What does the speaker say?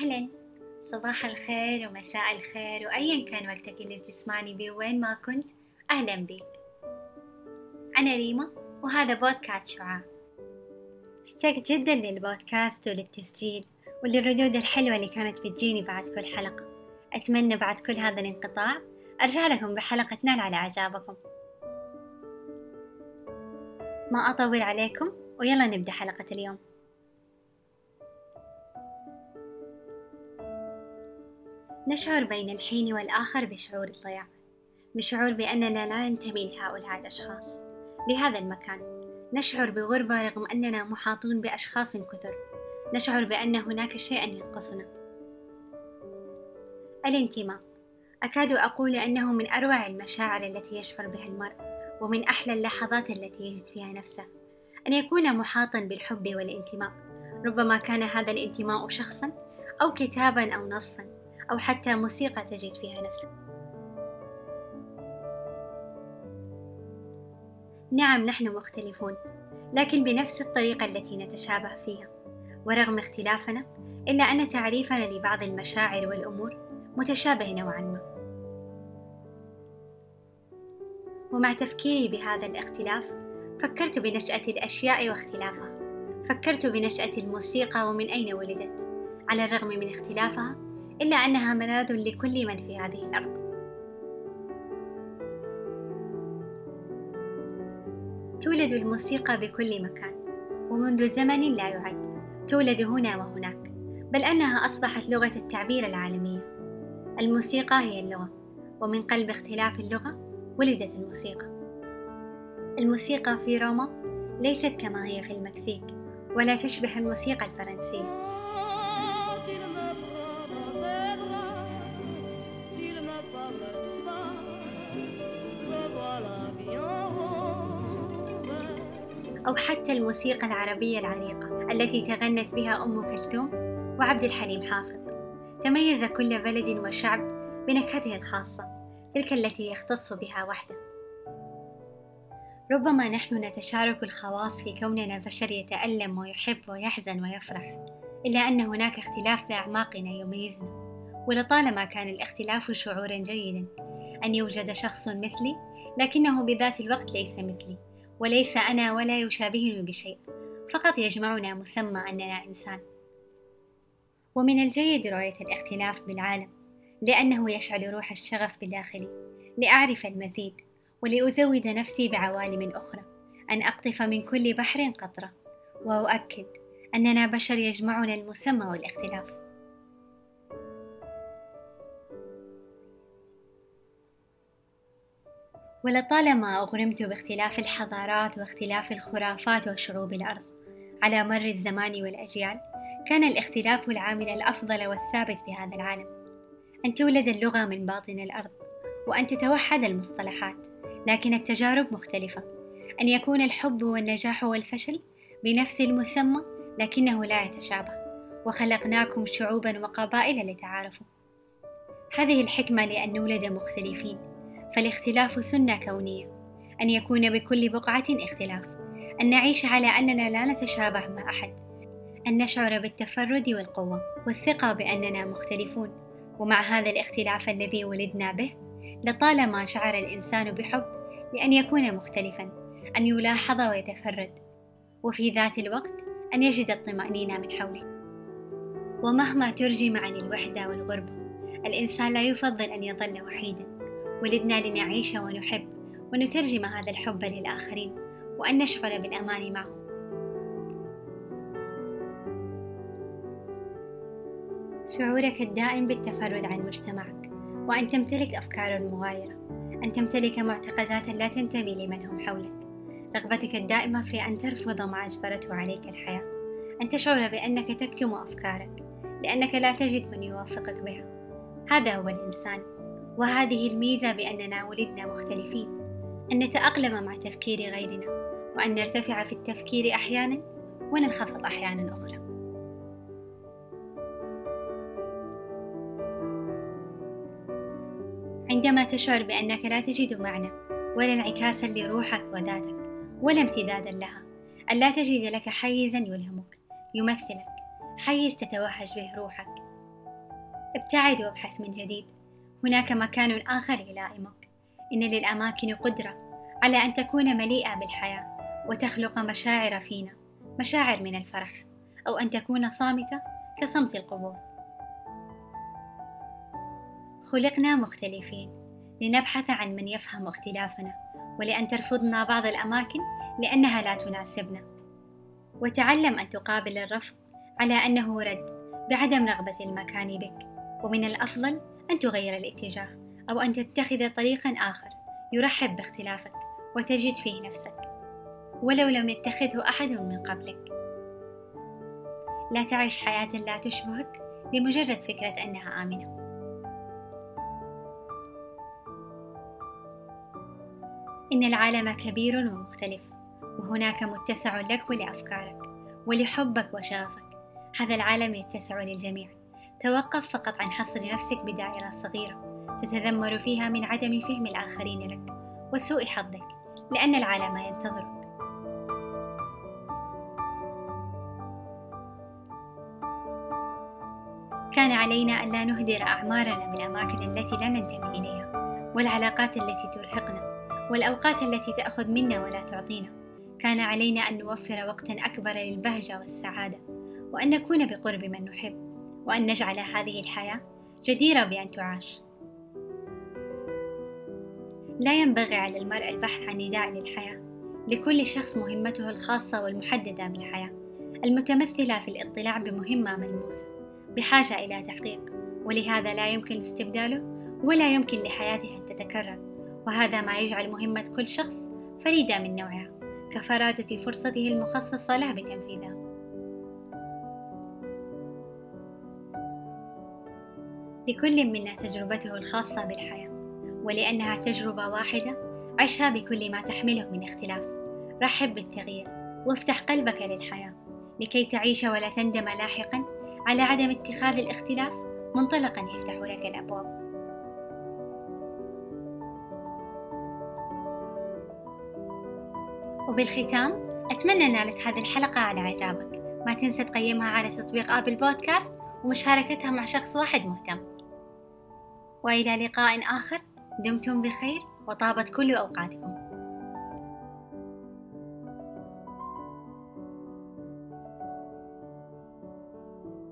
أهلا. صباح الخير ومساء الخير وأيا كان وقتك اللي بتسمعني بيه وين ما كنت أهلا بيك أنا ريما وهذا بودكاست شعاع. اشتقت جدا للبودكاست وللتسجيل وللردود الحلوة اللي كانت بتجيني بعد كل حلقة. أتمنى بعد كل هذا الانقطاع أرجع لكم بحلقة نال على إعجابكم. ما أطول عليكم ويلا نبدأ حلقة اليوم. نشعر بين الحين والآخر بشعور الضياع بشعور بأننا لا ننتمي لهؤلاء الأشخاص. لهذا المكان نشعر بغربة رغم أننا محاطون بأشخاص كثر. نشعر بأن هناك شيئا ينقصنا. الانتماء. أكاد أقول أنه من أروع المشاعر التي يشعر بها المرء ومن أحلى اللحظات التي يجد فيها نفسه. أن يكون محاطا بالحب والانتماء. ربما كان هذا الانتماء شخصا أو كتابا أو نصا. أو حتى موسيقى تجد فيها نفسك نعم نحن مختلفون لكن بنفس الطريقة التي نتشابه فيها. ورغم اختلافنا إلا أن تعريفنا لبعض المشاعر والأمور متشابه نوعا ما. ومع تفكيري بهذا الاختلاف فكرت بنشأة الأشياء واختلافها. فكرت بنشأة الموسيقى ومن أين ولدت على الرغم من اختلافها إلا أنها ملاذ لكل من في هذه الأرض. تولد الموسيقى بكل مكان ومنذ زمن لا يعد. تولد هنا وهناك بل أنها أصبحت لغة التعبير العالمية. الموسيقى هي اللغة ومن قلب اختلاف اللغة ولدت الموسيقى. الموسيقى في روما ليست كما هي في المكسيك ولا تشبه الموسيقى الفرنسية. أو حتى الموسيقى العربية العريقة التي تغنت بها أم كلثوم وعبد الحليم حافظ. تميز كل بلد وشعب بنكهته الخاصة تلك التي يختص بها وحده. ربما نحن نتشارك الخواص في كوننا بشر يتألم ويحب ويحزن ويفرح إلا أن هناك اختلاف بأعماقنا يميزنا. ولطالما كان الاختلاف شعورا جيدا أن يوجد شخص مثلي لكنه بذات الوقت ليس مثلي. وليس أنا ولا يشابهني بشيء. فقط يجمعنا مسمى أننا إنسان ومن الجيد رؤية الاختلاف بالعالم لأنه يشعل روح الشغف بداخلي لأعرف المزيد ولأزود نفسي بعوالم أخرى. أن أقطف من كل بحر قطرة وأؤكد أننا بشر يجمعنا المسمى والاختلاف. ولطالما أغرمت باختلاف الحضارات واختلاف الخرافات وشعوب الأرض على مر الزمان والأجيال كان الاختلاف العامل الأفضل والثابت في هذا العالم. أن تولد اللغة من باطن الأرض وأن تتوحد المصطلحات لكن التجارب مختلفة. أن يكون الحب والنجاح والفشل بنفس المسمى لكنه لا يتشابه وخلقناكم شعوبا وقبائل لتعارفوا. هذه الحكمة لأن نولد مختلفين. فالاختلاف سنة كونية. أن يكون بكل بقعة اختلاف. أن نعيش على أننا لا نتشابه مع أحد. أن نشعر بالتفرد والقوة والثقة بأننا مختلفون. ومع هذا الاختلاف الذي ولدنا به لطالما شعر الإنسان بحب لأن يكون مختلفا أن يلاحظ ويتفرد. وفي ذات الوقت أن يجد الطمأنينة من حوله. ومهما ترجم عن الوحدة والغربة الإنسان لا يفضل أن يظل وحيدا. ولدنا لنعيش ونحب ونترجم هذا الحب للآخرين وأن نشعر بالأمان معهم. شعورك الدائم بالتفرد عن مجتمعك وأن تمتلك أفكارا مغايرة أن تمتلك معتقدات لا تنتمي لمن هم حولك. رغبتك الدائمة في أن ترفض ما أجبرته عليك الحياة أن تشعر بأنك تكتم أفكارك لأنك لا تجد من يوافقك بها. هذا هو الإنسان. وهذه الميزة بأننا ولدنا مختلفين أن نتأقلم مع تفكير غيرنا وأن نرتفع في التفكير أحيانا وننخفض أحيانا أخرى. عندما تشعر بأنك لا تجد معنى ولا انعكاسا لروحك وذاتك ولا امتدادا لها أن لا تجد لك حيزا يلهمك يمثلك حيز تتوهج به روحك ابتعد وابحث من جديد. هناك مكان آخر يلائمك إن للأماكن قدرة على أن تكون مليئة بالحياة وتخلق مشاعر فينا مشاعر من الفرح أو أن تكون صامتة كصمت القبور خلقنا مختلفين لنبحث عن من يفهم اختلافنا ولأن ترفضنا بعض الأماكن لأنها لا تناسبنا. وتعلم أن تقابل الرفض على أنه رد بعدم رغبة المكان بك ومن الأفضل أن تغير الاتجاه أو أن تتخذ طريقا آخر يرحب باختلافك وتجد فيه نفسك ولو لم يتخذه أحد من قبلك. لا تعيش حياة لا تشبهك لمجرد فكرة أنها آمنة. إن العالم كبير ومختلف وهناك متسع لك ولأفكارك ولحبك وشغفك. هذا العالم يتسع للجميع. توقف فقط عن حصر نفسك بدائرة صغيرة تتذمر فيها من عدم فهم الآخرين لك وسوء حظك لأن العالم ينتظرك. كان علينا أن لا نهدر أعمارنا بالأماكن التي لا ننتمي إليها والعلاقات التي ترهقنا والأوقات التي تأخذ منا ولا تعطينا. كان علينا أن نوفر وقتا أكبر للبهجة والسعادة وأن نكون بقرب من نحب. وأن نجعل هذه الحياة جديرة بأن تعاش. لا ينبغي على المرء البحث عن نداء للحياة. لكل شخص مهمته الخاصة والمحددة بالحياة المتمثلة في الاطلاع بمهمة ملموسة بحاجة إلى تحقيق. ولهذا لا يمكن استبداله ولا يمكن لحياته أن تتكرر. وهذا ما يجعل مهمة كل شخص فريدة من نوعها كفرادة فرصته المخصصة له بتنفيذها. لكل منا تجربته الخاصة بالحياة ولأنها تجربة واحدة عشها بكل ما تحمله من اختلاف. رحب بالتغيير وافتح قلبك للحياة لكي تعيش ولا تندم لاحقا على عدم اتخاذ الاختلاف منطلقا يفتح لك الأبواب. وبالختام أتمنى نالت هذه الحلقة على إعجابك. ما تنسى تقيمها على تطبيق آبل بودكاست ومشاركتها مع شخص واحد مهتم. وإلى لقاء آخر دمتم بخير وطابت كل أوقاتكم.